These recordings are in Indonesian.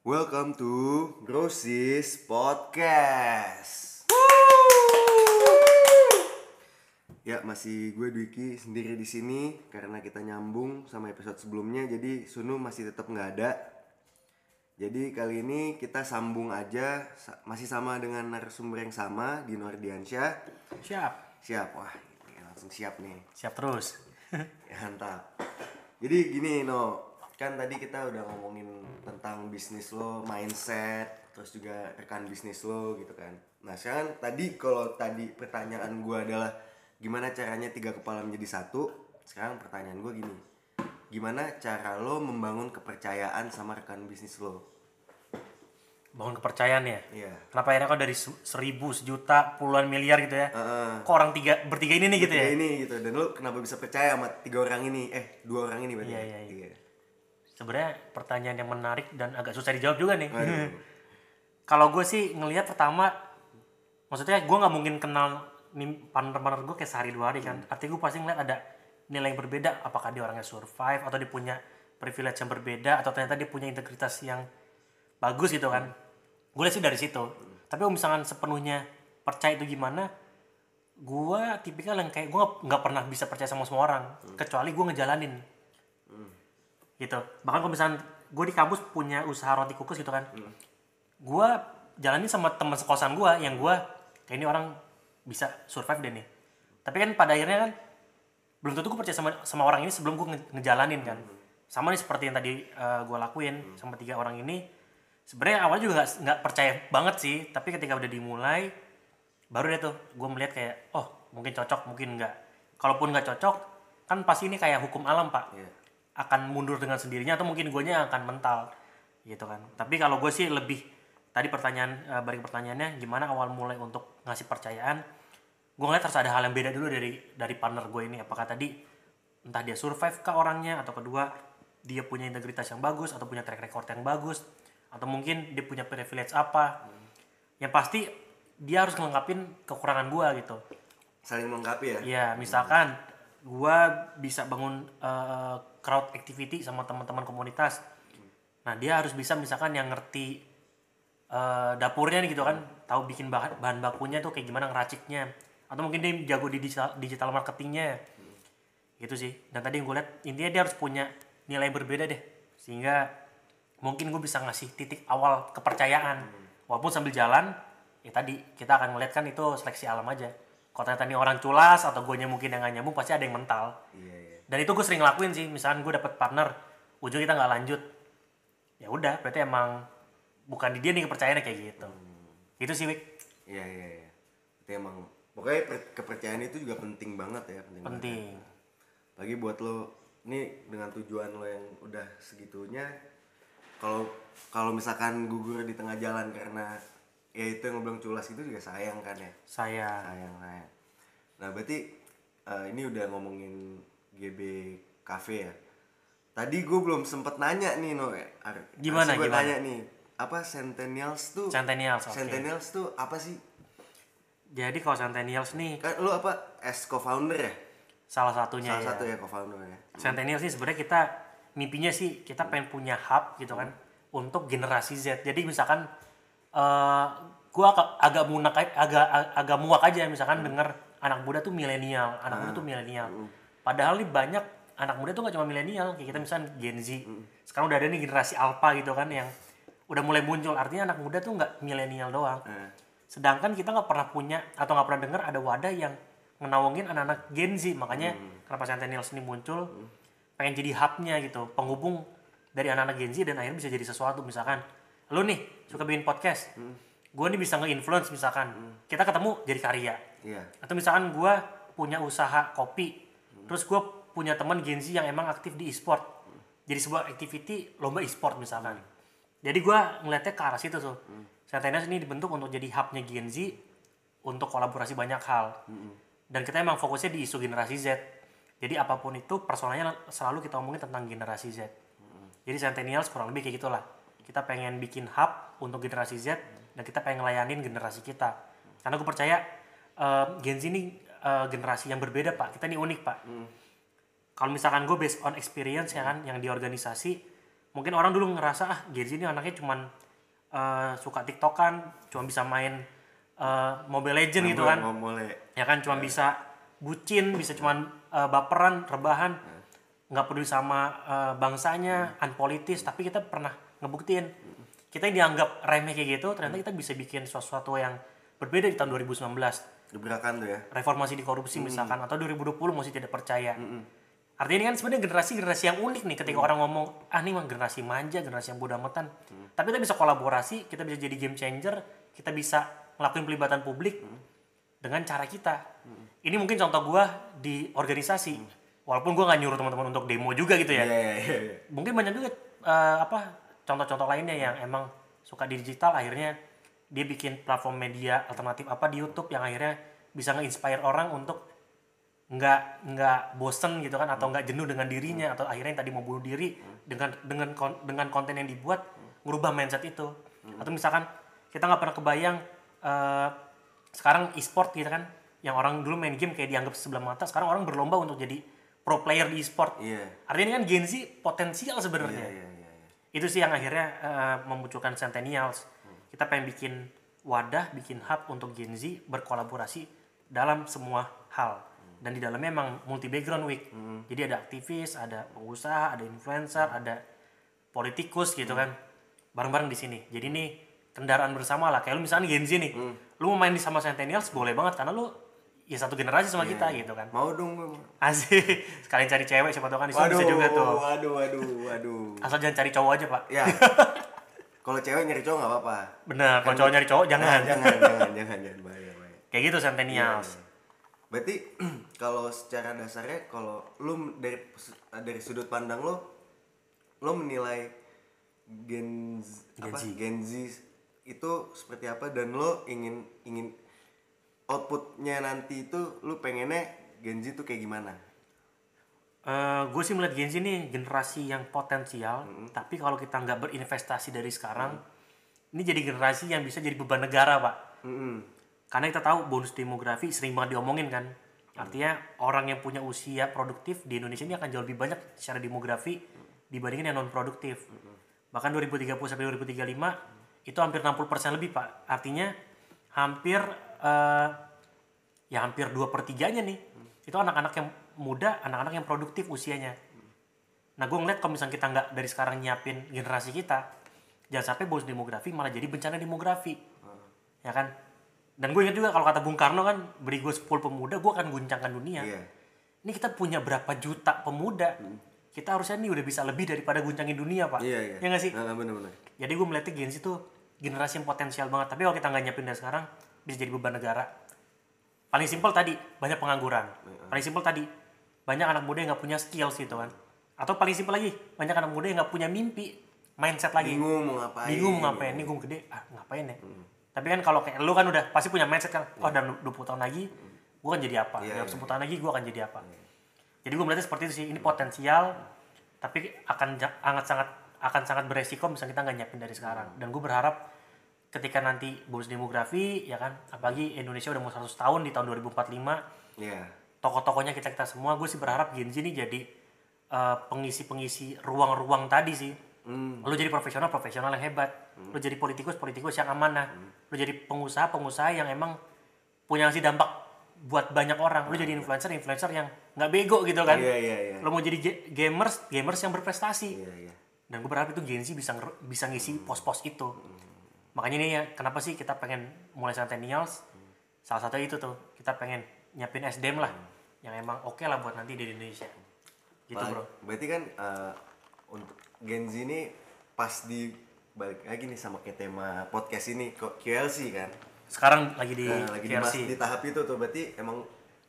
Welcome to Grosis Podcast. Ya masih gue Dwiki sendiri di sini karena kita nyambung sama episode sebelumnya jadi Sunu masih tetap nggak ada. Jadi kali ini kita sambung aja masih sama dengan narasumber yang sama di Nordiansyah. Siap. Siap wah ini langsung siap nih. Siap terus. Ya, mantap. Jadi gini no, kan tadi kita udah ngomongin tentang bisnis lo, mindset, terus juga rekan bisnis lo gitu kan. Nah sekarang tadi kalau tadi pertanyaan gue adalah gimana caranya tiga kepala menjadi satu, sekarang pertanyaan gue gini, gimana cara lo membangun kepercayaan sama rekan bisnis lo? Bangun kepercayaan ya. Iya. Kenapa akhirnya kok dari se- seribu, sejuta, puluhan miliar gitu ya? Heeh. Kok orang tiga, bertiga ini nih gitu ya? Ini gitu dan lo kenapa bisa percaya sama tiga orang ini? Eh dua orang ini berarti. Iya, ya? iya, iya. Sebenarnya pertanyaan yang menarik dan agak susah dijawab juga nih. Kalau gue sih ngelihat pertama, maksudnya gue nggak mungkin kenal partner-partner gue kayak sehari dua hari kan. Artinya gue pasti ngeliat ada nilai yang berbeda. Apakah dia orangnya survive atau dia punya privilege yang berbeda atau ternyata dia punya integritas yang bagus gitu kan. Gue lihat sih dari situ. Tapi kalau misalkan sepenuhnya percaya itu gimana, gue tipikal yang kayak gue nggak pernah bisa percaya sama semua orang, kecuali gue ngejalanin gitu. Bahkan kalau misalnya gue di kampus punya usaha roti kukus gitu kan gue jalanin sama teman sekosan gue yang gue kayak ini orang bisa survive deh nih. Tapi kan pada akhirnya kan belum tentu gue percaya sama sama orang ini sebelum gue nge- ngejalanin kan. Sama nih seperti yang tadi gue lakuin sama tiga orang ini. Sebenarnya awalnya juga nggak nggak percaya banget sih tapi ketika udah dimulai baru deh tuh gue melihat kayak oh mungkin cocok mungkin enggak kalaupun nggak cocok kan pasti ini kayak hukum alam pak. Iya. Akan mundur dengan sendirinya atau mungkin guanya akan mental gitu kan. Tapi kalau gue sih lebih tadi pertanyaan eh, balik pertanyaannya gimana awal mulai untuk ngasih percayaan? Gue ngeliat harus ada hal yang beda dulu dari dari partner gue ini. Apakah tadi entah dia survive ke orangnya atau kedua dia punya integritas yang bagus atau punya track record yang bagus atau mungkin dia punya privilege apa. Yang pasti dia harus ngelengkapin kekurangan gue gitu. Saling melengkapi ya? Ya, misalkan gua bisa bangun eh, crowd activity sama teman-teman komunitas. Nah, dia harus bisa misalkan yang ngerti eh, dapurnya nih gitu kan, tahu bikin bahan, bahan bakunya tuh kayak gimana ngeraciknya. Atau mungkin dia jago di digital, digital marketingnya. Gitu sih. Dan tadi yang gue lihat intinya dia harus punya nilai berbeda deh. Sehingga mungkin gue bisa ngasih titik awal kepercayaan. Walaupun sambil jalan, ya tadi kita akan ngeliat kan itu seleksi alam aja. Kalau ternyata ini orang culas atau gue mungkin yang gak nyambung pasti ada yang mental. Iya, iya. Dan itu gue sering lakuin sih. Misalkan gue dapet partner, ujung kita nggak lanjut. Ya udah, berarti emang bukan di dia nih kepercayaannya kayak gitu. Itu sih, Wik. Iya iya iya. Itu emang pokoknya per- kepercayaan itu juga penting banget ya, penting. banget. Penting. Lagi buat lo ini dengan tujuan lo yang udah segitunya kalau kalau misalkan gugur di tengah jalan karena ya itu yang bilang culas itu juga sayang kan ya. Saya Sayang sayang. Nah, berarti eh, ini udah ngomongin GB Cafe ya. Tadi gue belum sempet nanya nih no. Ar- Gimana, gua gimana? tanya nih. Apa Centennials tuh? Centennials, oke. Centennials tuh apa sih? Jadi kalau Centennials nih Kan lo apa as co-founder ya? salah satunya Salah ya. satu ya co-founder ya. Centennials sih sebenarnya kita mimpinya sih kita pengen punya hub gitu kan untuk generasi Z. Jadi misalkan eh gua agak agak munak agak agak muak aja misalkan denger anak muda tuh milenial, anak muda tuh milenial. Padahal nih banyak anak muda tuh gak cuma milenial, kayak kita misalkan Gen Z. Sekarang udah ada nih generasi alpha gitu kan yang udah mulai muncul. Artinya anak muda tuh nggak milenial doang. Nah, Sedangkan kita nggak pernah punya atau nggak pernah dengar ada wadah yang ngenawangin anak-anak Gen Z. Makanya kenapa Centennials ini muncul, pengen jadi hubnya gitu, penghubung dari anak-anak Gen Z dan akhirnya bisa jadi sesuatu. Misalkan, lu nih suka bikin podcast, gue nih bisa nge-influence misalkan, kita ketemu jadi karya. iya. Atau misalkan gue punya usaha kopi, terus gue punya teman Gen Z yang emang aktif di e-sport. Jadi sebuah activity lomba e-sport misalkan. Jadi gue ngeliatnya ke arah situ tuh. Centennials ini dibentuk untuk jadi hubnya Gen Z untuk kolaborasi banyak hal. Dan kita emang fokusnya di isu generasi Z. Jadi apa pun itu personanya selalu kita omongin tentang generasi Z. Jadi Centennials kurang lebih kayak gitulah. Kita pengen bikin hub untuk generasi Z dan kita pengen ngelayanin generasi kita. Karena gue percaya eh, Gen Z ini eh, generasi yang berbeda pak. Kita ini unik pak. Kalau misalkan gue based on experience ya kan, yang di organisasi, mungkin orang dulu ngerasa ah Gen Z ini anaknya cuman eh, suka tiktokan cuma bisa main eh, Mobile Legend gitu kan. mulai ya kan cuma bisa bucin bisa cuman eh, baperan rebahan. Nggak peduli sama eh, bangsanya unpolitis tapi kita pernah ngebuktiin. Kita yang dianggap remeh kayak gitu ternyata kita bisa bikin sesuatu yang berbeda di tahun 2019 gebrakan tuh ya. reformasi di korupsi misalkan atau 2020 masih tidak percaya. Artinya ini kan sebenarnya generasi generasi yang unik nih ketika orang ngomong ah ini mah generasi manja generasi yang bodoh amatan tapi kita bisa kolaborasi kita bisa jadi game changer kita bisa ngelakuin pelibatan publik dengan cara kita. Ini mungkin contoh gua di organisasi. Walaupun gua nggak nyuruh teman-teman untuk demo juga gitu ya. Iya iya iya. iya. mungkin banyak juga eh, apa contoh-contoh lainnya yang emang suka di digital akhirnya dia bikin platform media alternatif apa di YouTube yang akhirnya bisa nge-inspire orang untuk nggak nggak bosen gitu kan atau nggak jenuh dengan dirinya atau akhirnya yang tadi mau bunuh diri dengan dengan kon- dengan konten yang dibuat ngubah mindset itu. Atau misalkan kita nggak pernah kebayang eh, sekarang e-sport gitu kan yang orang dulu main game kayak dianggap sebelah mata sekarang orang berlomba untuk jadi pro player di e-sport. Iya. artinya ini kan Gen Z potensial sebenarnya. Iya iya iya. iya. itu sih yang akhirnya eh, memunculkan Centennials kita pengen bikin wadah bikin hub untuk Gen Z berkolaborasi dalam semua hal. Dan di dalamnya emang multi background week jadi ada aktivis ada pengusaha ada influencer ada politikus gitu kan. Bareng-bareng di sini. Jadi ini kendaraan bersama lah. Kayak lu misalnya Gen Z nih. Lu mau main di sama Centennials boleh banget. Karena lu ya satu generasi sama kita gitu kan. Mau dong asik. Sekalian cari cewek siapa tahu kan di bisa juga tuh. waduh, waduh, waduh. asal jangan cari cowok aja pak. Ya. Kalau cewek nyari cowok nggak apa-apa. bener kalau cowok nyari cowok jangan Nah, jangan, jangan, jangan, jangan bahaya, bahaya. kayak gitu Centennials Berarti kalau secara dasarnya kalau lu dari dari sudut pandang lo lo menilai Gen Z, Gen apa? Z. Gen Z itu seperti apa dan lo ingin ingin outputnya nanti itu lu pengennya Gen Z itu kayak gimana? Gue sih melihat Gen Z ini generasi yang potensial tapi kalau kita nggak berinvestasi dari sekarang ini jadi generasi yang bisa jadi beban negara pak. Mm-mm. karena kita tahu bonus demografi sering banget diomongin kan. Artinya orang yang punya usia produktif di Indonesia ini akan jauh lebih banyak secara demografi dibandingin yang non produktif bahkan 2030 sampai 2035 itu hampir 60% lebih pak. Artinya hampir eh, ya hampir dua per tiganya nih itu anak-anak yang muda anak-anak yang produktif usianya. Nah gue ngeliat kalau misalnya kita nggak dari sekarang nyiapin generasi kita jangan sampai bonus demografi malah jadi bencana demografi. Ya kan? Dan gue ingat juga kalau kata Bung Karno kan beri gue 10 pemuda gue akan guncangkan dunia. Iya. ini kita punya berapa juta pemuda? Kita harusnya nih udah bisa lebih daripada guncangin dunia pak. Iya, iya. ya nggak sih? Nah, bener-bener. jadi gue melihatnya Gen Z itu generasi yang potensial banget. Tapi kalau kita nggak nyiapin dari sekarang bisa jadi beban negara. Paling simpel tadi banyak pengangguran. Paling simpel tadi banyak anak muda yang nggak punya skills gitu kan. Atau paling simpel lagi banyak anak muda yang nggak punya mimpi mindset lagi. Bingung mau ngapain. bingung mau ngapain ini gue gede ah ngapain ya? Tapi kan kalau kayak lu kan udah pasti punya mindset kan oh dalam 20 tahun lagi gue akan jadi apa? Iya, dalam iya. 10 tahun lagi gue akan jadi apa? Jadi gue melihatnya seperti itu sih ini potensial tapi akan sangat sangat akan sangat beresiko misalnya kita nggak nyiapin dari sekarang. Dan gue berharap ketika nanti bonus demografi ya kan apalagi Indonesia udah mau 100 tahun di tahun 2045 Iya. Tokoh-tokohnya kita kita semua gue sih berharap Gen Z ini jadi eh, pengisi-pengisi ruang-ruang tadi sih. Hmm. lu jadi profesional profesional yang hebat. Lu jadi politikus politikus yang amanah. Lu jadi pengusaha pengusaha yang emang punya ngasih dampak buat banyak orang. Lu jadi influencer influencer yang nggak bego gitu kan? Iya, iya, iya. lu mau jadi ga- gamers gamers yang berprestasi. Iya, iya. dan gue berharap itu Gen Z bisa bisa ngisi pos-pos itu. Makanya ini ya kenapa sih kita pengen mulai Centennials? Salah satu itu tuh kita pengen nyiapin SDM lah yang emang oke lah buat nanti di Indonesia. Gitu Ba- bro. Berarti kan eh, untuk Gen Z ini pas di balik lagi nih sama kayak tema podcast ini kok QLC kan. sekarang lagi di Nah, lagi di, KLC mas- di tahap itu tuh berarti emang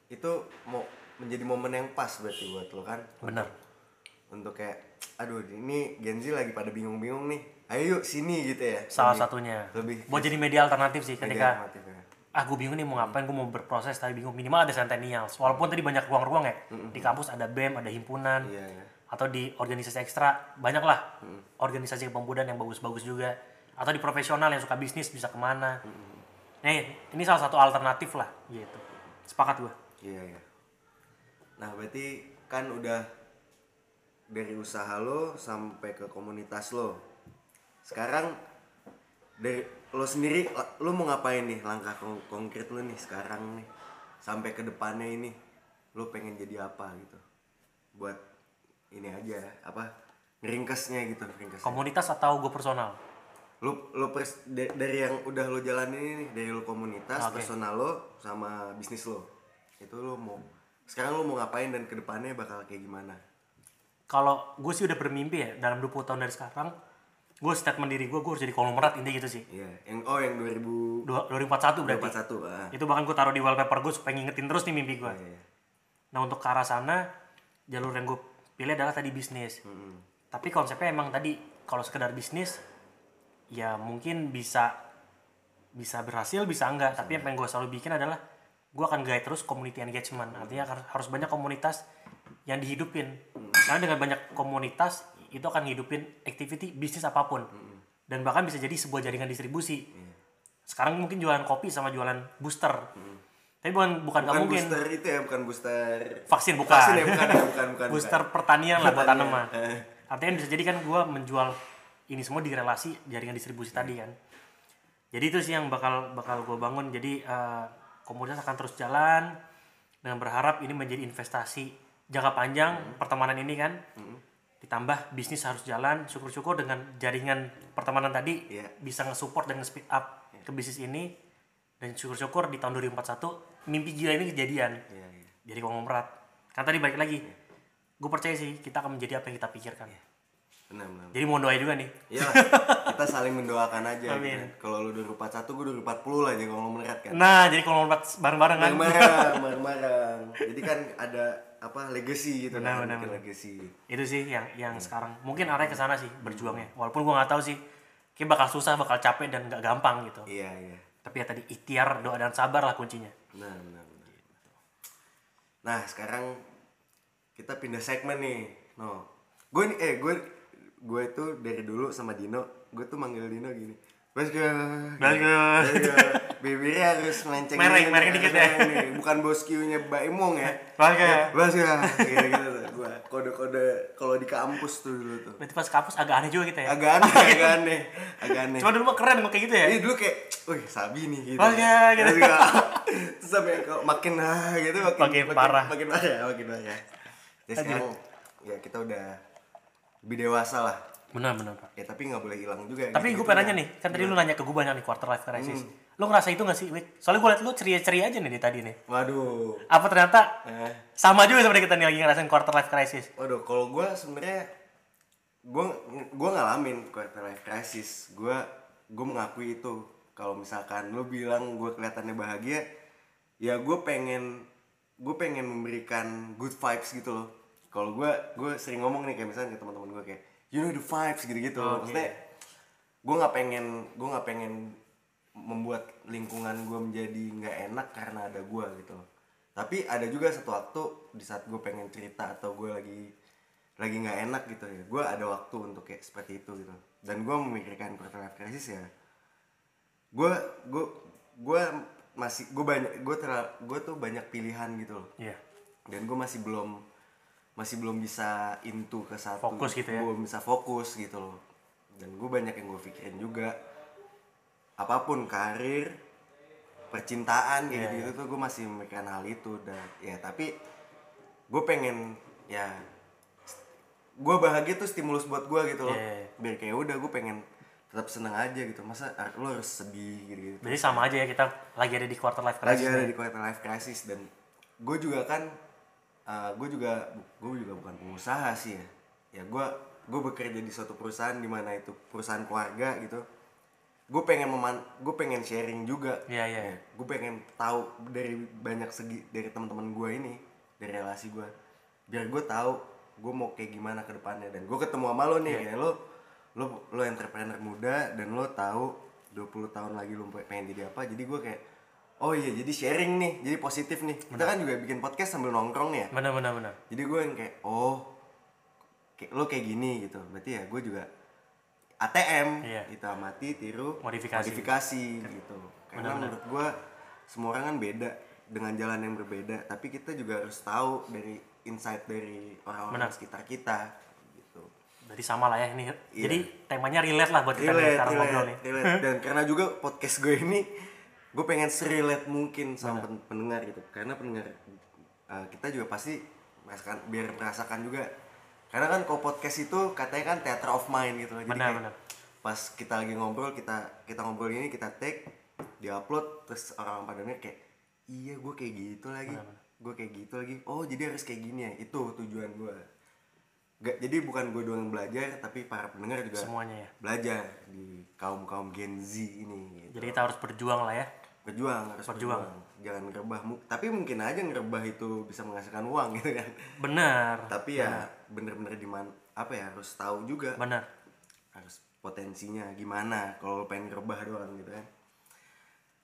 itu mau menjadi momen yang pas berarti buat lo kan? Bener untuk kayak aduh ini Gen Z lagi pada bingung-bingung nih. Ayo yuk sini gitu ya. Salah Lebih- satunya. lebih buat jadi media alternatif sih media ketika alternatif ya. Ah gue bingung nih mau ngapain gue mau berproses tapi bingung. Minimal ada Centennials. Walaupun tadi banyak ruang-ruang ya. Di kampus ada BEM ada himpunan iya ya atau di organisasi ekstra banyak lah organisasi kepemudaan yang bagus-bagus juga. Atau di profesional yang suka bisnis bisa ke mana. Nih ini salah satu alternatif lah gitu. Sepakat gue iya ya nah berarti kan udah dari usaha lo sampai ke komunitas lo. Sekarang dari lo sendiri lo mau ngapain nih langkah kon- konkret lo nih sekarang nih? Sampai ke depannya ini lo pengen jadi apa gitu? Buat ini aja apa ringkesnya gitu ringkesnya komunitas atau gue personal? Lo lo pers- da- dari yang udah lo jalanin nih dari lo komunitas Oke. personal lo sama bisnis lo. Itu lo mau sekarang lo mau ngapain dan ke depannya bakal kayak gimana? Kalau gue sih udah bermimpi ya dalam 20 tahun dari sekarang gue statement diri gue gue harus jadi konglomerat intinya gitu sih. Iya yang oh yang 2000 Dua- 2041 berarti. 2041 ah. itu bahkan gue taruh di wallpaper gue supaya ngingetin terus nih mimpi gue Iya, iya. nah untuk ke arah sana jalur yang gue pilih adalah tadi bisnis. Mm-mm. tapi konsepnya emang tadi kalau sekedar bisnis ya mungkin bisa bisa berhasil bisa enggak. Tapi yang pengen gue selalu bikin adalah gue akan guide terus community engagement. Artinya har- harus banyak komunitas yang dihidupin. Karena dengan banyak komunitas itu akan hidupin activity bisnis apa pun. Dan bahkan bisa jadi sebuah jaringan distribusi. Sekarang mungkin jualan kopi sama jualan booster. Tapi bukan bukan nggak bukan mungkin. booster itu ya bukan booster. Vaksin bukan, vaksin ya bukan ya, bukan bukan. Booster pertanian lah buat tanaman artinya bisa jadi kan gue menjual ini semua di relasi jaringan distribusi tadi kan. Jadi itu sih yang bakal bakal gue bangun. Jadi eh, komunitas akan terus jalan dengan berharap ini menjadi investasi jangka panjang Hmm. pertemanan ini kan ditambah bisnis harus jalan syukur-syukur dengan jaringan pertemanan tadi Iya. bisa nge-support dan nge-speed up ke bisnis ini dan syukur-syukur di tahun 2041 mimpi gila ini kejadian Iya, iya. jadi konglomerat kan tadi balik lagi gue percaya sih kita akan menjadi apa yang kita pikirkan benar benar jadi mau doain juga nih Iya lah, kita saling mendoakan aja gitu Amin. kan. Kalau lu 2041, gue 2040 lah jadi konglomerat kan. nah jadi konglomerat bareng-bareng kan Bareng-bareng, bareng-bareng. Jadi kan ada apa legacy gitu Benar, kan, benar, legacy. itu sih yang yang sekarang mungkin arahnya ke sana sih berjuangnya walaupun gue nggak tahu sih kayak bakal susah bakal capek dan nggak gampang gitu Iya, iya. tapi ya tadi ikhtiar doa dan sabar lah kuncinya Benar, benar, benar. Nah, sekarang kita pindah segmen nih. No. Gue nih eh gue gue itu dari dulu sama Dino, gue tuh manggil Dino gini. Bosku. Iya. Bibirnya harus melenceng. Mereng harus dikit ya. nih. Bukan boskiunya Mbak Imong ya. Bosku. Bosku. Gitu gitu tuh gue. Kode-kode kalau di kampus tuh dulu tuh. berarti pas kampus agak aneh juga kita ya Agak aneh, agak aneh. Agak aneh. cuma dulu mah keren kayak gitu ya Iya dulu kayak, wih sabi nih gitu. Oh, iya, gitu. Terus sampai kok makin ah gitu makin, Makin parah. Makin parah, makin parah. Ya sekarang ya kita udah lebih dewasa lah. Benar benar pak Ya tapi nggak boleh hilang juga. tapi gue gitu-gitu pengen nanya kan. nih kan tadi lu nanya ke gue banyak nih quarter life crisis Hmm. lu ngerasa itu gak sih Wik? soalnya gue liat lu ceria-ceria aja nih di tadi nih Waduh. apa ternyata Eh, sama juga seperti kita nih lagi ngerasain quarter life crisis waduh kalau gue sebenarnya gue gue ngalamin quarter life crisis. Gue gue mengakui itu. Kalau misalkan lu bilang gue kelihatannya bahagia, ya gue pengen gue pengen memberikan good vibes gitu loh. Kalau gue gue sering ngomong nih kayak misalnya ke teman-teman gue kayak you know the vibes gitu-gitu. Oke. Maksudnya gue nggak pengen gue nggak pengen membuat lingkungan gue menjadi nggak enak karena ada gue gitu loh. Tapi ada juga satu waktu di saat gue pengen cerita atau gue lagi lagi nggak enak gitu ya, gue ada waktu untuk kayak seperti itu gitu. Dan gue memikirkan quarter life crisis ya. Gue gue gue masih gue banyak gue gue tuh banyak pilihan gitu loh iya dan gue masih belum masih belum bisa into ke satu. Fokus gitu ya? belum bisa fokus gitu loh. Dan gue banyak yang gue pikirin juga. Apa pun karir percintaan gitu Iya, gitu tuh gue masih memikirkan hal itu. Dan ya tapi gue pengen ya gue bahagia tuh stimulus buat gue gitu loh. Iya, iya. biar kayak udah gue pengen tetap seneng aja gitu. Masa lo harus sedih gitu gitu jadi sama aja ya kita lagi ada di quarter life lagi crisis ada nih. di quarter life crisis. Dan gue juga kan gue juga gue juga bukan pengusaha sih ya. Ya gue gue bekerja di suatu perusahaan di mana itu perusahaan keluarga gitu. Gue pengen meman gue pengen sharing juga. Iya, iya. gue pengen tahu dari banyak segi dari teman-teman gue ini dari relasi gue biar gue tahu gue mau kayak gimana ke depannya. Dan gue ketemu sama lo nih Iya. kayak lo lo lo entrepreneur muda dan lo tahu 20 tahun lagi lo pengen jadi apa. Jadi gue kayak oh iya jadi sharing nih jadi positif nih. Kita kan juga bikin podcast sambil nongkrong ya. Benar benar benar. Jadi gue yang kayak oh kayak lo kayak gini gitu. Berarti ya gue juga ATM Iya. itu amati tiru Modifikasi. modifikasi gitu. Karena menurut gue semua orang kan beda dengan jalan yang berbeda. Tapi kita juga harus tahu dari insight dari orang-orang sekitar kita Berarti sama lah ya ini. Jadi temanya relate lah buat kita nih relate, sekarang ngobrol relate, nih. relate. dan karena juga podcast gue ini gue pengen serelate mungkin sama pen- pendengar gitu karena pendengar uh, kita juga pasti merasakan biar merasakan juga karena kan kalau podcast itu katanya kan theater of mind gitu loh. jadi Benar, kayak benar. pas kita lagi ngobrol kita kita ngobrol ini kita take diupload terus orang pada denger kayak iya gue kayak gitu lagi gue kayak gitu lagi oh jadi harus kayak gini ya itu tujuan gue Gak, jadi bukan gue doang yang belajar tapi para pendengar juga Semuanya ya. belajar di kaum kaum Gen Z ini gitu. Jadi kita harus berjuang lah ya. Berjuang harus Berjuang. berjuang, jangan ngerebah tapi mungkin aja ngerebah itu bisa menghasilkan uang gitu kan Bener. tapi ya bener-bener di mana apa ya harus tahu juga Bener. harus potensinya gimana kalau pengen ngerebah doang gitu kan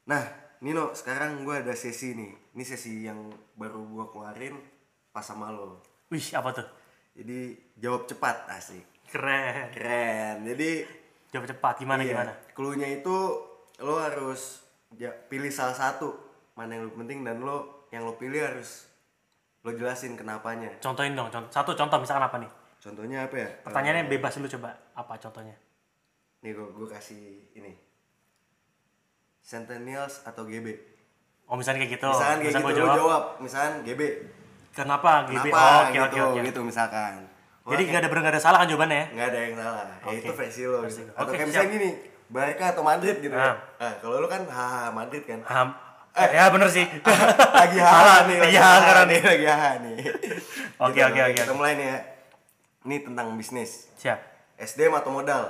nah Nino sekarang gue ada sesi nih ini sesi yang baru gue keluarin pas sama lo Wih, apa tuh? jadi jawab cepat asik Keren. keren jadi Jawab cepat gimana Iya. gimana? Cluenya itu lo harus ya, pilih salah satu mana yang lebih penting dan lo yang lo pilih harus lo jelasin kenapanya. Contohin dong, contoh, satu contoh misalkan apa nih? Contohnya apa ya? Pertanyaannya bebas lu coba. Apa contohnya? Nih gue gue kasih ini. Centennials atau GB. Oh misalnya kayak gitu. Misalkan kayak Misal gitu lo jawab. jawab, misalkan GB. Kenapa? GB? Kenapa Oh, oke gitu, oke oke. gitu misalkan. Jadi gak ada benar gak ada salah kan jawabannya ya? nggak ada yang salah. Ya Oke. itu versi lo. Gitu. lo. Atau kayak siap. misalnya gini, Barca atau Madrid gitu. Ah. Nah, kalau lo kan haha Madrid kan. Paham. ya bener sih. lagi haha nih, Lagi haha sekarang nih, lagi haha nih. Oke, oke, oke, Kita mulai nih ya. Ini tentang bisnis. Siap. SDM atau modal?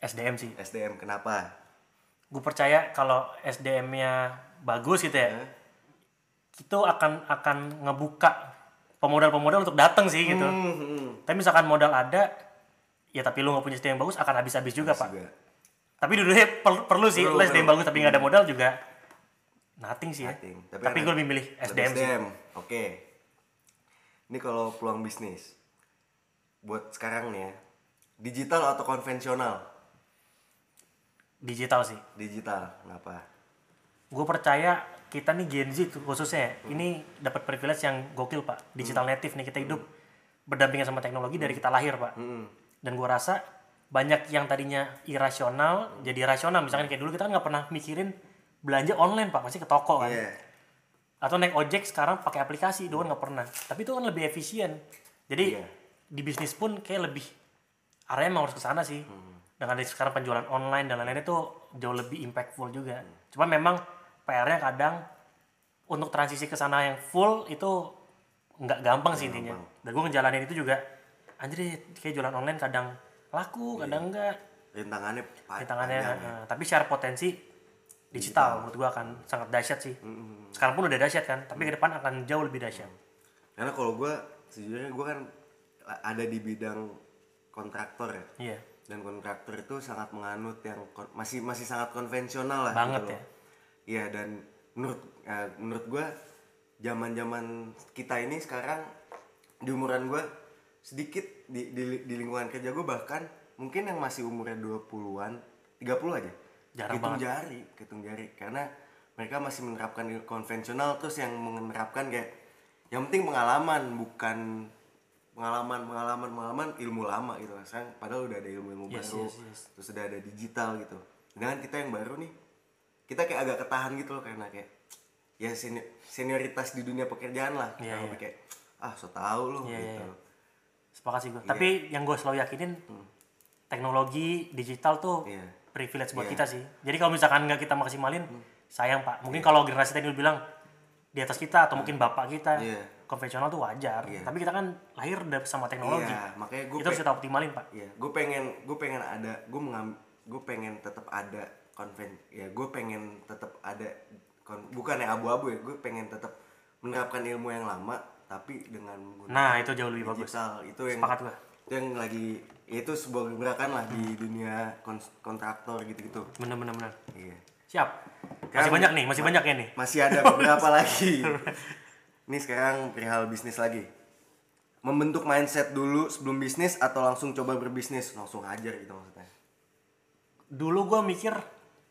SDM sih. SDM kenapa? Gue percaya kalau SDM-nya bagus gitu ya, Eh? itu akan akan ngebuka pemodal-pemodal untuk datang sih gitu. Hmm, hmm. Tapi misalkan modal ada, ya tapi lu nggak punya SDM yang bagus akan habis-habis juga pak. Juga. Tapi dulunya per- perlu sih, Perlu, lu SDM perlu. bagus tapi nggak ada modal juga nothing sih ya. Nothing. Tapi, Tapi gue lebih milih SDM, sih. Oke. Ini kalau peluang bisnis. Buat sekarang nih ya. Digital atau konvensional? Digital sih. Digital. Kenapa? Gue percaya kita nih Gen Z khususnya ya, ini dapat privilege yang gokil pak. Digital native nih kita hidup berdampingan sama teknologi dari kita lahir pak. Hmm. Dan gue rasa banyak yang tadinya irasional jadi rasional. Misalkan kayak dulu kita kan nggak pernah mikirin belanja online pak, pasti ke toko kan. Iya. atau naik ojek sekarang pakai aplikasi. Dulu kan nggak pernah. Tapi itu kan lebih efisien. Jadi Iya. di bisnis pun kayak lebih arahnya emang harus ke sana sih. Dengan ada sekarang penjualan online dan lain-lain itu jauh lebih impactful juga. Cuma memang PR-nya kadang untuk transisi ke sana yang full itu nggak gampang sih intinya. dan gue ngejalanin itu juga anjir kayak jualan online kadang laku kadang enggak. Rintangannya pa- tangannya panjang ya. tapi secara potensi digital menurut gua akan sangat dahsyat sih. Sekarang pun udah dahsyat kan tapi ke depan akan jauh lebih dahsyat. Karena kalau gue sejujurnya gue kan ada di bidang kontraktor ya. iya. Dan kontraktor itu sangat menganut yang masih masih sangat konvensional lah. Banget gitu ya. Iya dan menurut ya, menurut gue zaman-zaman kita ini sekarang di umuran gue sedikit di, di, di lingkungan kerja gue bahkan mungkin yang masih umurnya 20-an 30 aja. Jarang hitung jari hitung jari. Karena mereka masih menerapkan konvensional terus yang menerapkan kayak yang penting pengalaman bukan pengalaman pengalaman pengalaman ilmu lama gitu Sekarang padahal udah ada ilmu ilmu Yes, baru yes, yes. terus udah ada digital gitu. Dengan kita yang baru nih kita kayak agak ketahan gitu loh karena kayak ya seni- senioritas di dunia pekerjaan lah. Yang iya. kayak ah so tau lo Iya, gitu. iya. Sepakat sih gua Iya. tapi yang gue selalu yakinin teknologi digital tuh Hmm. Iya. privilege buat Iya. kita sih jadi kalau misalkan nggak kita maksimalin sayang pak mungkin kalau generasi tadi bilang di atas kita atau mungkin bapak kita Iya. konvensional tuh wajar Iya. tapi kita kan lahir sama teknologi iya makanya gue itu harus kita optimalin pak Iya, gue pengen gue pengen ada gue mengam gue pengen tetap ada konven ya gue pengen tetap ada kon, bukan ya abu-abu ya gue pengen tetap menerapkan ilmu yang lama tapi dengan menggunakan nah itu jauh lebih bagus. digital itu yang sepakat gua. itu yang lagi ya itu sebuah gerakan lah di dunia kon- kontraktor gitu-gitu. Bener bener bener. Iya. Siap. Masih Kan- banyak nih masih banyak ya nih masih ada beberapa lagi. Ini sekarang perihal bisnis lagi. Membentuk mindset dulu sebelum bisnis atau langsung coba berbisnis? Langsung ajar gitu maksudnya. Dulu gue mikir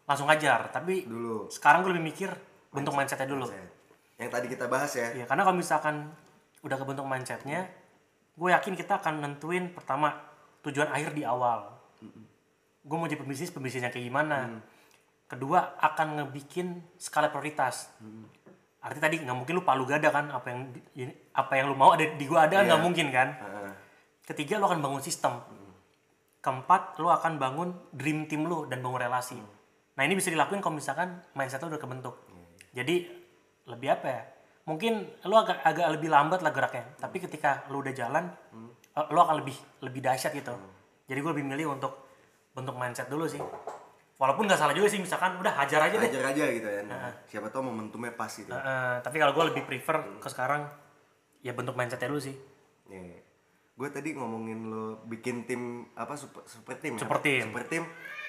langsung ajar tapi dulu. sekarang gue lebih mikir bentuk mindsetnya dulu. Mindset. yang tadi kita bahas ya. Ya karena kalau misalkan udah kebentuk mindsetnya gue yakin kita akan nentuin pertama tujuan akhir di awal. Gue mau jadi pembisnis pembisnisnya kayak gimana? Kedua akan ngebikin skala prioritas. Artinya tadi nggak mungkin lu palu gada kan apa yang apa yang lu mau ada di gue ada nggak Iya. mungkin kan? Heeh. ketiga lu akan bangun sistem. Keempat lu akan bangun dream team lu dan bangun relasi. Nah ini bisa dilakuin kalau misalkan mindset lu udah kebentuk. Jadi lebih apa ya mungkin lu agak agak lebih lambat lah geraknya. Tapi ketika lu udah jalan eh, lu akan lebih lebih dahsyat gitu. Jadi gue lebih milih untuk bentuk mindset dulu sih. Walaupun nggak salah juga sih misalkan udah hajar aja deh. Ajar aja gitu ya. Siapa tahu momentumnya pas gitu. Eh, eh, tapi kalau gue lebih prefer ke sekarang ya bentuk mindsetnya dulu sih. Gue tadi ngomongin lo bikin tim apa super, super tim ya? Super team. super tim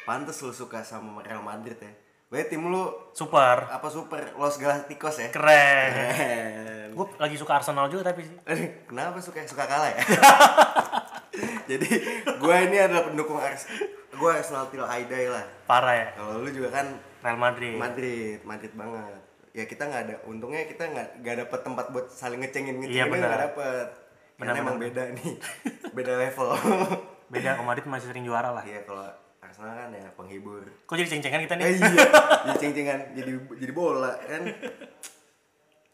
pantes lo suka sama Real Madrid ya Berarti tim lu super apa super Los Galacticos ya keren Keren. gue lagi suka Arsenal juga tapi sih Kenapa suka suka kalah ya? Jadi gue ini adalah pendukung Ars gue Arsenal Til Aidai lah. parah ya Kalau lu juga kan Real Madrid Madrid, Madrid banget. Ya kita nggak ada, untungnya kita nggak nggak dapet tempat buat saling ngecengin Iya, ngecengin benar. nggak dapet. Karena Benar, emang beda nih, beda level. beda Madrid masih sering juara lah Iya kalau Arsenal kan ya penghibur. kok jadi ceng-cengan kita Eh, nih iya, jadi ceng-cengan, jadi jadi bola kan.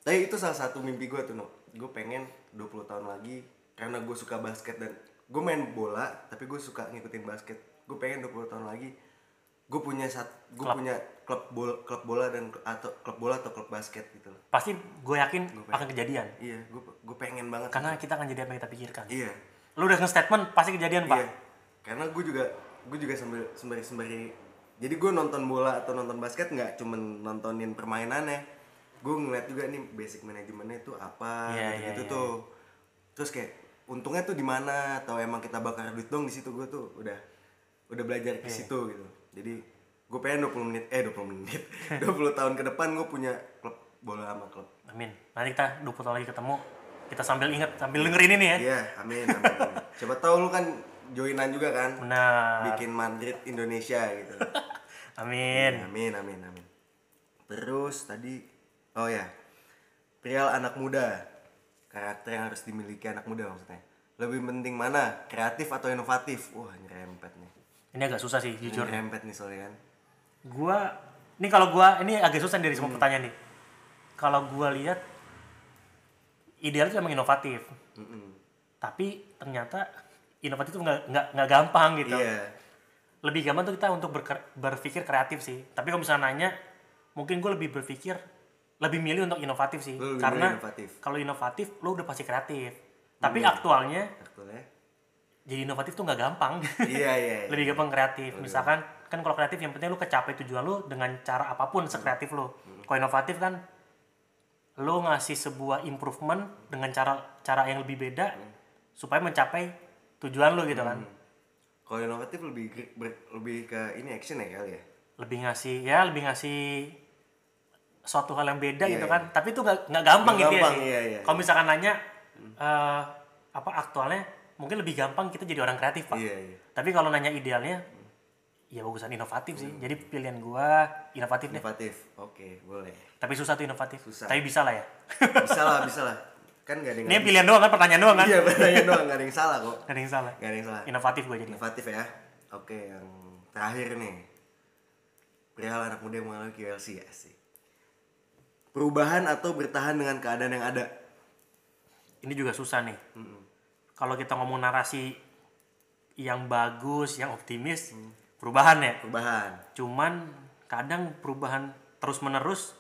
Tapi itu salah satu mimpi gue tuh, no. Gue pengen 20 tahun lagi karena gue suka basket dan gue main bola, tapi gue suka ngikutin basket. Gue pengen 20 tahun lagi gue punya sat, gue punya klub bola, klub bola dan atau klub bola atau klub basket gitu loh. pasti gue yakin akan kejadian Iya, gue gue pengen banget. karena kita akan jadi apa yang kita pikirkan Iya. lu udah nge-statement pasti kejadian pak Iya. Karena gue juga gue juga sambil sembari sembari jadi gue nonton bola atau nonton basket nggak cuman nontonin permainannya. Gue ngeliat juga nih basic manajemennya itu apa Iya, gitu, gitu iya, tuh. Terus kayak untungnya tuh di mana atau emang kita bakar duit dong di situ gue tuh udah udah belajar ke situ gitu. Jadi gue pengen 20 menit eh 20 menit 20 tahun ke depan gue punya klub bola sama klub. amin nanti kita 20 tahun lagi ketemu kita sambil inget sambil dengerin ini ya Iya, amin, amin, amin. Coba tahu lu kan joinan juga kan benar bikin Madrid Indonesia gitu. amin Amin, amin, amin. Terus tadi, oh ya, perihal anak muda, karakter yang harus dimiliki anak muda maksudnya. Lebih penting mana, kreatif atau inovatif? Wah, nyerempet nih. ini agak susah sih jujur Nyerempet nih soalnya kan. gua ini kalau gua ini agak susah dari Hmm. semua pertanyaan nih kalau gua lihat ideal itu emang inovatif Mm-mm. tapi ternyata inovatif itu nggak nggak nggak gampang gitu. Iya, lebih gampang tuh kita untuk berker- berpikir kreatif sih. Tapi kalau misalnya nanya mungkin gue lebih berpikir lebih milih untuk inovatif sih. Lu lebih karena inovatif. kalau inovatif lo udah pasti kreatif. Tapi aktualnya betul ya. jadi inovatif tuh nggak gampang. Iya, iya, iya. lebih gampang kreatif. Misalkan kan kalau kreatif yang penting lu kecapai tujuan lu dengan cara apa pun sekreatif lu. Kalau inovatif kan lu ngasih sebuah improvement dengan cara cara yang lebih beda supaya mencapai tujuan lu gitu kan Kalau inovatif lebih lebih ke ini action ya kali ya. lebih ngasih ya lebih ngasih suatu hal yang beda Iya, gitu iya. kan tapi itu nggak nggak gampang gitu gampang, ya sih iya, kalau misalkan nanya eh, apa aktualnya mungkin lebih gampang kita jadi orang kreatif pak Iya, iya. tapi kalau nanya idealnya ya bagusan inovatif sih jadi pilihan gua inovatif deh Inovatif. Oke, boleh. tapi susah tuh inovatif Susah. tapi bisa lah ya Bisa lah, bisa lah. Kan gak ada yang ini pilihan doang kan pertanyaan doang kan Iya, pertanyaan doang, gak ada yang salah kok. Gak ada yang salah Gak ada yang salah. inovatif gue jadi Inovatif ya. Oke, yang terakhir nih. Perihal anak muda yang mengalami QLC ya sih. Perubahan atau bertahan dengan keadaan yang ada. ini juga susah nih kalau kita ngomong narasi yang bagus yang optimis perubahan ya Perubahan. cuman kadang perubahan terus menerus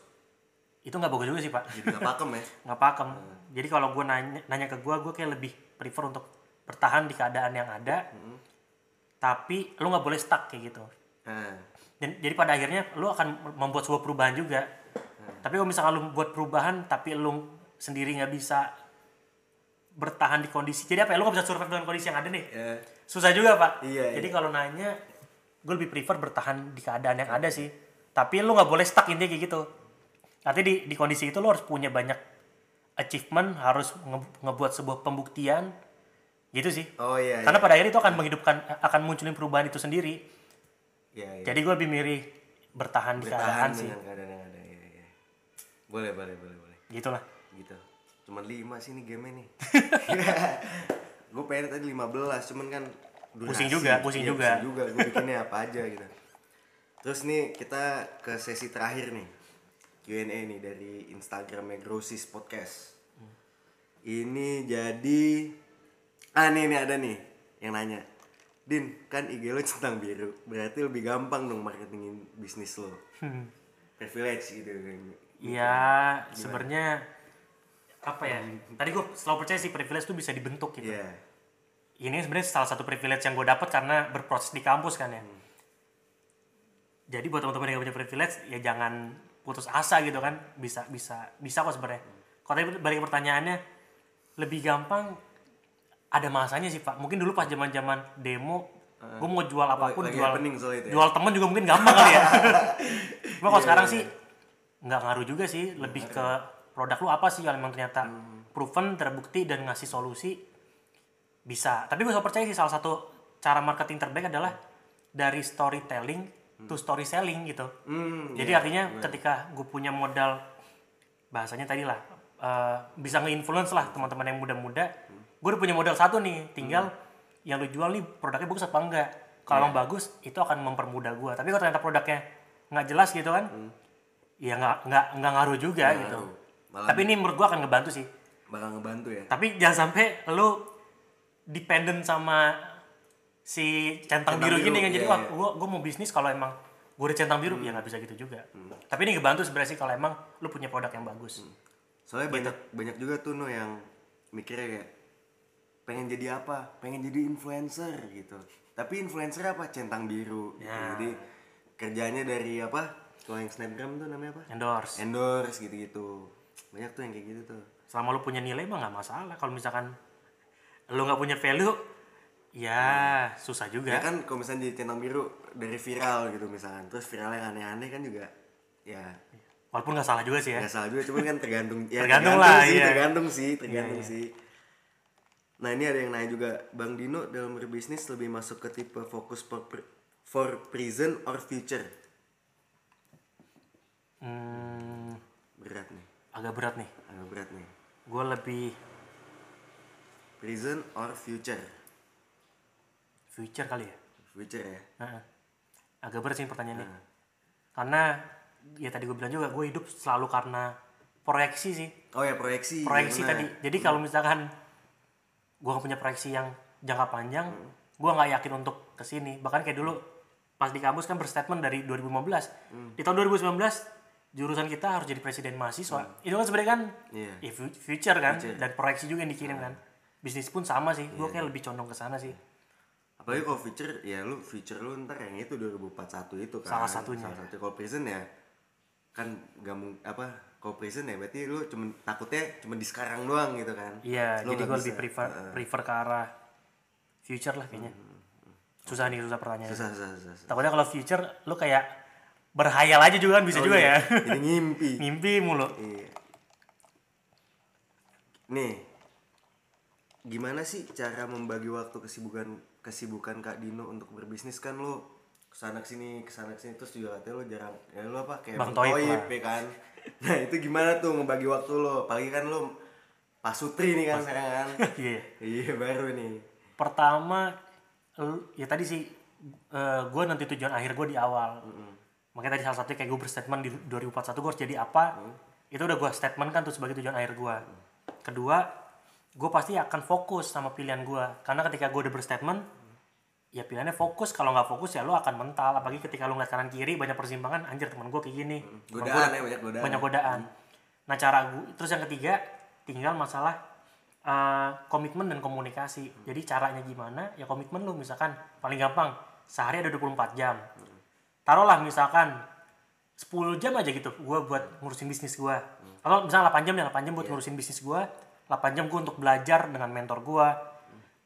itu nggak bagus juga sih pak Jadi gak pakem ya. nggak pakem jadi kalau gue nanya nanya ke gue gue kayak lebih prefer untuk bertahan di keadaan yang ada tapi lu nggak boleh stuck kayak gitu. Nah, dan jadi pada akhirnya lu akan membuat sebuah perubahan juga. Tapi kalau misalkan lu buat perubahan tapi lu sendiri nggak bisa bertahan di kondisi jadi apa ya? Lu nggak bisa survive dengan kondisi yang ada nih? Ya. susah juga pak. Iya, jadi kalau nanya gue lebih prefer bertahan di keadaan yang ada sih. Tapi lu nggak boleh stuck intinya kayak gitu. Artinya di, di kondisi itu lu harus punya banyak achievement harus nge- ngebuat sebuah pembuktian gitu sih Oh iya, karena iya. pada akhirnya itu akan menghidupkan akan munculin perubahan itu sendiri Iya, iya. jadi gue lebih milih bertahan, di bertahan keadaan sih dengan keadaan yang ada. Iya, iya. Boleh, boleh, boleh, boleh. gitulah Gitu. Cuman lima sih nih game nih. gue pengen tadi 15 cuman kan durasi. Pusing juga, pusing Iya, juga. pusing juga gue bikinnya apa aja gitu terus nih kita ke sesi terakhir nih Q&A nih dari Instagramnya Grosis Podcast. Ini jadi ah nih nih ada nih yang nanya. Din kan IG lo centang biru berarti lebih gampang dong marketingin bisnis lo. Privilege gitu. Kan Iya, sebenarnya apa ya? Tadi gue selalu percaya sih privilege tuh bisa dibentuk gitu. Iya. Ini sebenarnya salah satu privilege yang gue dapat karena berproses di kampus kan ya. Jadi buat teman-teman yang punya privilege ya jangan putus asa gitu kan. Bisa bisa bisa kok sebenarnya. Kalau tadi balik pertanyaannya lebih gampang ada masanya sih Pak. Mungkin dulu pas zaman-zaman demo gue mau jual apa pun jual itu ya? jual temen juga mungkin gampang kali ya. Cuma kalau sekarang sih nggak ngaruh juga sih, lebih ke produk lu apa sih yang memang ternyata proven, terbukti dan ngasih solusi bisa. Tapi gue percaya sih salah satu cara marketing terbaik adalah dari storytelling to story selling gitu. Hmm, Jadi artinya ketika gue punya modal bahasanya tadi lah eh, bisa nge-influence lah teman-teman yang muda-muda. Gue udah punya modal satu nih, tinggal yang lu jual nih produknya bagus apa enggak. Kalau emang bagus itu akan mempermudah gue. Tapi kalau ternyata produknya nggak jelas gitu kan, ya nggak nggak nggak ngaruh juga gitu. Malah Tapi ini menurut gue akan ngebantu sih. bakal ngebantu ya Tapi jangan sampai lu dependent sama si centang, Centang biru, biru, gini kan jadi iya, wah iya. gua gua mau bisnis kalau emang gue udah centang biru ya nggak bisa gitu juga. Tapi ini ngebantu sebenarnya sih kalau emang lu punya produk yang bagus. soalnya Gitu. banyak banyak juga tuh no yang mikirnya kayak pengen jadi apa pengen jadi influencer gitu tapi influencer apa centang biru. Ya. jadi kerjanya dari apa kalau yang snapgram tuh namanya apa Endorse. endorse gitu gitu banyak tuh yang kayak gitu tuh Selama lu punya nilai mah nggak masalah. Kalau misalkan lu nggak punya value ya susah juga. ya kan kalau misalnya jadi centang biru dari viral gitu misalkan terus viral yang aneh-aneh kan juga ya Walaupun nggak salah juga sih ya. nggak salah juga cuman kan tergantung ya Tergantung lah, sih iya. tergantung sih tergantung Iya, iya. sih nah ini ada yang nanya juga bang Dino dalam berbisnis lebih masuk ke tipe fokus for, for present or future Hmm, berat nih agak berat nih. agak berat nih Gue lebih present or future future kali ya. future ya Heeh. Agak berat sih pertanyaannya. Nah. Karena ya tadi gue bilang juga gue hidup selalu karena proyeksi sih. oh ya proyeksi Proyeksi gimana? tadi. Jadi kalau misalkan gue punya proyeksi yang jangka panjang, gue nggak yakin untuk ke sini. Bahkan kayak dulu pas di kampus kan berstatement dari 2015. Di tahun 2019 jurusan kita harus jadi presiden mahasiswa. Itu kan sebenarnya kan Iya. ya fu- future kan dan proyeksi juga yang dikirim kan. Bisnis pun sama sih. Gue kayak lebih condong ke sana sih. Apalagi kalau future ya lu future lu ntar yang itu 2041 itu kan Salah satunya. salah satu kalau present ya kan gak apa kalau present ya berarti lu cuman takutnya cuma di sekarang doang gitu kan Iya, Lu jadi gue lebih prefer prefer ke arah future lah kayaknya. Susah nih susah pertanyaan. susah susah susah, susah. Takutnya kalau future lu kayak berhayal aja juga kan bisa Oh, juga iya. ya. jadi ngimpi Mimpi mulu. Iya. Nih, gimana sih cara membagi waktu kesibukan kesibukan Kak Dino untuk berbisnis kan lo ke sana ke sini ke sana ke sini terus juga katanya lo jarang ya lo apa kayak Bang Bang Toib Toib, lah. ya kan nah itu gimana tuh membagi waktu lo apalagi kan lo Pak Sutri nih kan sekarang kan Iya. iya baru nih Pertama ya tadi sih gue nanti tujuan akhir gue di awal. Makanya tadi salah satunya kayak gue berstatement di 2041 gue harus jadi apa. Itu udah gue statement kan tuh sebagai tujuan akhir gue. Kedua, gue pasti akan fokus sama pilihan gue. Karena ketika gue udah berstatement, ya pilihannya fokus. Kalau nggak fokus ya lo akan mental. Apalagi ketika lo ngeliat kanan kiri banyak persimpangan, anjir teman gue kayak gini. Temen godaan gua- ya banyak godaan banyak godaan. Nah cara gue terus yang ketiga tinggal masalah eh, komitmen dan komunikasi. Jadi caranya gimana? Ya komitmen lu misalkan paling gampang sehari ada 24 jam. Taruhlah misalkan 10 jam aja gitu gue buat ngurusin bisnis gue. Atau misalnya 8 jam ya 8 jam buat ngurusin bisnis gue. 8 jam gue untuk belajar dengan mentor gue.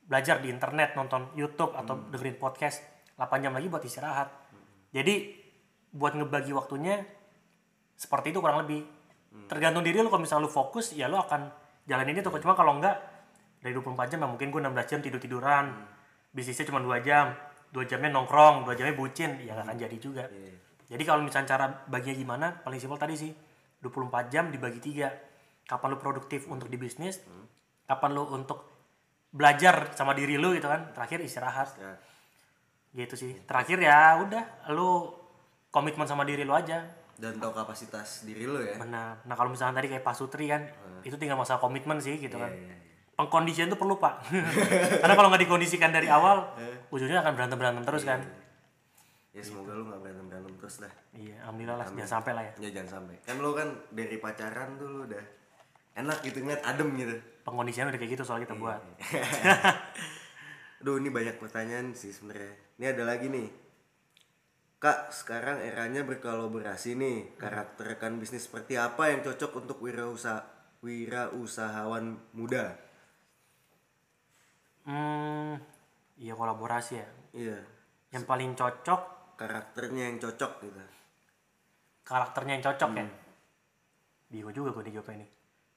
Belajar di internet, nonton YouTube atau dengerin podcast. 8 jam lagi buat istirahat. Jadi buat ngebagi waktunya seperti itu kurang lebih. Tergantung diri lu kalau misalnya lu fokus ya lu akan jalanin itu. Cuma kalau enggak dari 24 jam ya mungkin gue 16 jam tidur tiduran bisnisnya cuma dua jam dua jamnya nongkrong dua jamnya bucin ya nggak akan jadi juga. Jadi kalau misalnya cara baginya gimana paling simpel tadi sih 24 jam dibagi tiga kapan lu produktif untuk di bisnis kapan lu untuk belajar sama diri lu gitu kan terakhir istirahat. Ya. gitu sih. Terakhir ya udah lu komitmen sama diri lu aja. Dan tahu kapasitas diri lo ya. Benar. Nah kalau misalnya tadi kayak Pak Sutri kan itu tinggal masalah komitmen sih gitu kan. Iya, iya, iya. pengkondisian itu perlu pak. Karena kalau nggak dikondisikan dari awal ujungnya akan berantem berantem terus kan. ya semoga lu nggak berantem berantem terus dah iya alhamdulillah lah. Jangan sampai lah ya. Ya jangan sampai. Kan lu kan dari pacaran tuh lu udah enak gitu ngeliat adem gitu pengkondisian udah kayak gitu soal kita buat Aduh ini banyak pertanyaan sih sebenarnya. Ini ada lagi nih. Kak, sekarang eranya berkolaborasi nih. Karakter rekan bisnis seperti apa yang cocok untuk wirausaha wirausahawan muda? hmm iya kolaborasi ya Iya, yang paling cocok karakternya yang cocok gitu. karakternya yang cocok ya bingung juga gue dijawab ini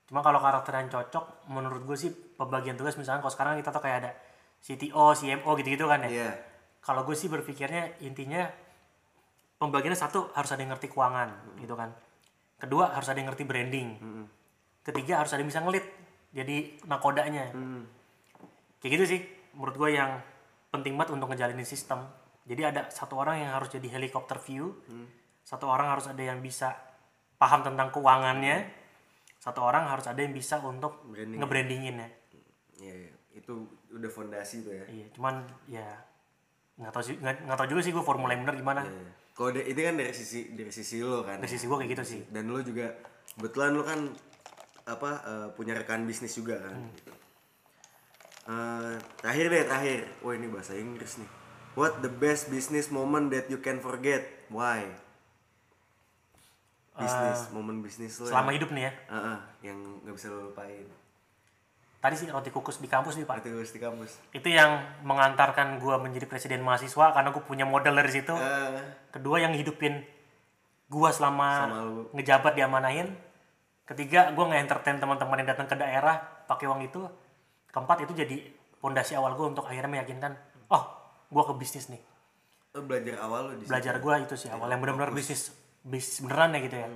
cuma kalau karakter yang cocok menurut gue sih pembagian tugas misalnya kalau sekarang kita tuh kayak ada CTO, CMO gitu-gitu kan ya. Iya. kalau gue sih berpikirnya intinya pembagiannya satu harus ada yang ngerti keuangan gitu kan. Kedua harus ada yang ngerti branding. Ketiga harus ada yang bisa ngelit jadi nakodanya. Kayak gitu sih menurut gue yang penting banget untuk ngejalanin sistem. Jadi ada satu orang yang harus jadi helikopter view. Satu orang harus ada yang bisa paham tentang keuangannya satu orang harus ada yang bisa untuk Branding. ngebrandingin ya Iya, iya. itu udah fondasi tuh ya. iya cuman ya nggak tahu sih nggak tahu juga sih gue formula yang bener gimana Iya. Kalau de- ini kan dari sisi dari sisi lo kan. dari sisi gue kayak gitu sih Dan lo juga kebetulan lo kan apa eh, punya rekan bisnis juga kan. gitu. Eh, terakhir deh terakhir. Wah ini bahasa Inggris nih. What the best business moment that you can forget? Why? Bisnis, momen bisnis lo. selama hidup nih ya? Yang, Ah, ah, yang nggak bisa lo lupain. tadi sih roti kukus di kampus nih pak. Berarti lulus di kampus. itu yang mengantarkan gue menjadi presiden mahasiswa karena gue punya modal dari situ. Eh, kedua yang hidupin gue selama lu. ngejabat diamanahin. Ketiga gue nge-entertain teman-teman yang datang ke daerah pakai uang itu. Keempat itu jadi pondasi awal gue untuk akhirnya meyakinkan oh gue ke bisnis nih. Lo belajar awal lo di belajar gue itu sih awal yang benar-benar bisnis bisnis beneran ya gitu ya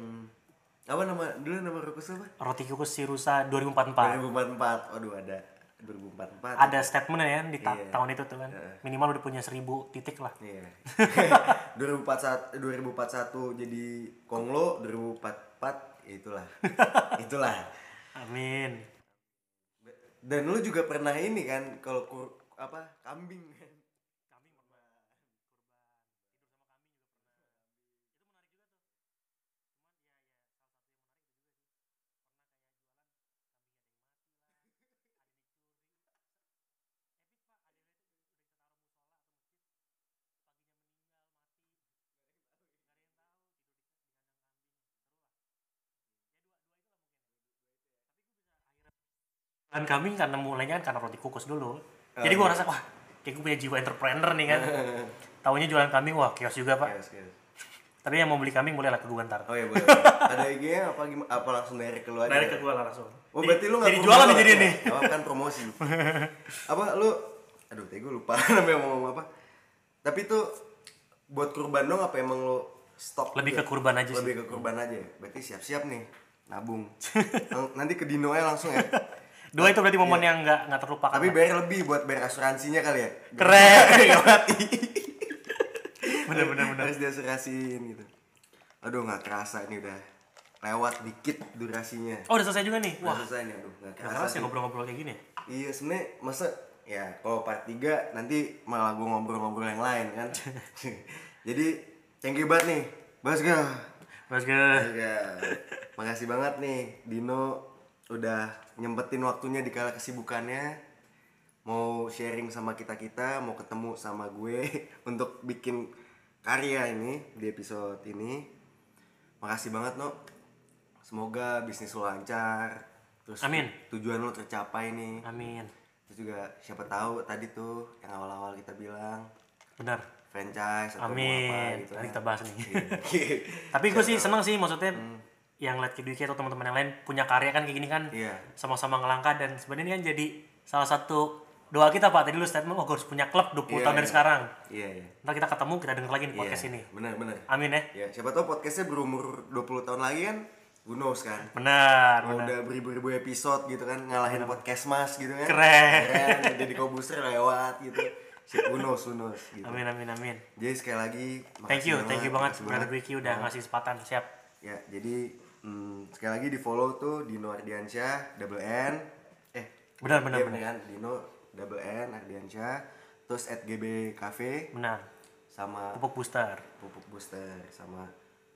Apa nama dulu nama Rukus apa? roti kukus Sirusa 2044 2044. Waduh ada 2044. ada statement ya di ta- Iya. tahun itu tuh kan minimal udah punya seribu titik lah Iya. 2041 2041 jadi Konglo, 2044 ya itulah. itulah. amin Dan lu juga pernah ini kan kalau apa kambing kan. Dan kami karena mulainya kan karena roti kukus dulu Oh, jadi gue iya. ngerasa wah kayak gue punya jiwa entrepreneur nih kan tahunya jualan kambing wah kios juga pak Yes, yes. tapi yang mau beli kambing boleh lah ke gue ntar Oh iya boleh. Ada IG-nya apa gimana? Apa langsung dari keluar aja? dari ke gue lah langsung Oh berarti lu nggak jadi jualan nih jadi ya? nih Apa kan promosi? apa lu? Aduh, tadi gue lupa namanya mau ngomong apa. Tapi itu buat kurban dong apa emang lu stok? Lebih juga? ke kurban aja sih. Lebih ke kurban aja. ya? Berarti siap-siap nih nabung. Nanti ke Dino aja langsung ya. Dua itu berarti momen yang nggak nggak terlupakan Tapi bayar lebih buat bayar asuransinya kali ya. Keren. Bener bener bener Harus diasuransiin gitu. Aduh nggak kerasa ini udah lewat dikit durasinya. oh udah selesai juga nih Udah wah selesai nih, aduh nggak kerasa. keras ya sih. ngobrol-ngobrol kayak gini Iya sebenarnya masa ya kalau part 3 nanti malah gue ngobrol-ngobrol yang lain kan. Jadi thank you banget nih. Bas ga. Mas guys Makasih banget nih Dino udah nyempetin waktunya di kala kesibukannya mau sharing sama kita-kita, mau ketemu sama gue untuk bikin karya ini di episode ini. Makasih banget, No. Semoga bisnis lo lancar. Terus Amin. tujuan lo tercapai nih. amin Terus juga siapa tahu tadi tuh yang awal-awal kita bilang benar franchise atau mau apa amin gitu. nanti kita bahas nih Iya. tapi gue sih seneng sih maksudnya yang lihat Kidwiki atau teman-teman yang lain punya karya kan kayak gini kan. Iya. sama-sama ngelangkah dan sebenarnya ini kan jadi salah satu doa kita pak. Tadi lu statement oh gue harus punya klub 20 Iya, tahun dari iya. sekarang. Iya, iya. ntar kita ketemu kita denger lagi di podcast Iya, ini. Benar, benar. amin ya. Ya, siapa tahu podcastnya berumur 20 tahun lagi kan who knows kan? Benar benar. udah beribu-ribu episode gitu kan ngalahin podcast mas gitu kan. Keren. keren jadi kobuser lewat gitu. Knows, who knows, gitu. amin amin amin. Jadi sekali lagi thank you thank you banget brother Ricky udah ngasih kesempatan. Siap. Ya jadi hmm, sekali lagi di follow tuh Dino Ardiansyah double N. Eh Benar, benar, iya, benar. kan Dino double N Ardiansyah. Terus at GB Cafe. Benar. Sama pupuk booster. Pupuk booster sama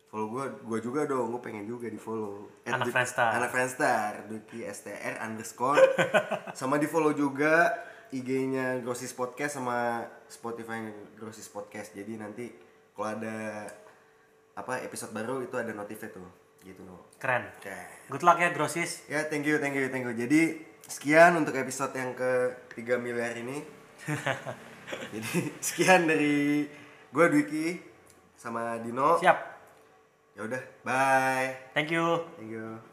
follow gue gue juga dong gue pengen juga di follow. Anak Friendstar. anak Friendstar Duki STR underscore. Sama di follow juga IG-nya Grosis Podcast sama Spotify Grosis Podcast. Jadi nanti kalau ada apa episode baru itu ada notifnya tuh gitu. No keren. Oke good luck ya grosis. Ya thank you thank you thank you. Jadi sekian untuk episode yang ke 3 miliar ini. Jadi sekian dari gue Dwiki sama Dino. Siap. Ya udah bye. Thank you. Thank you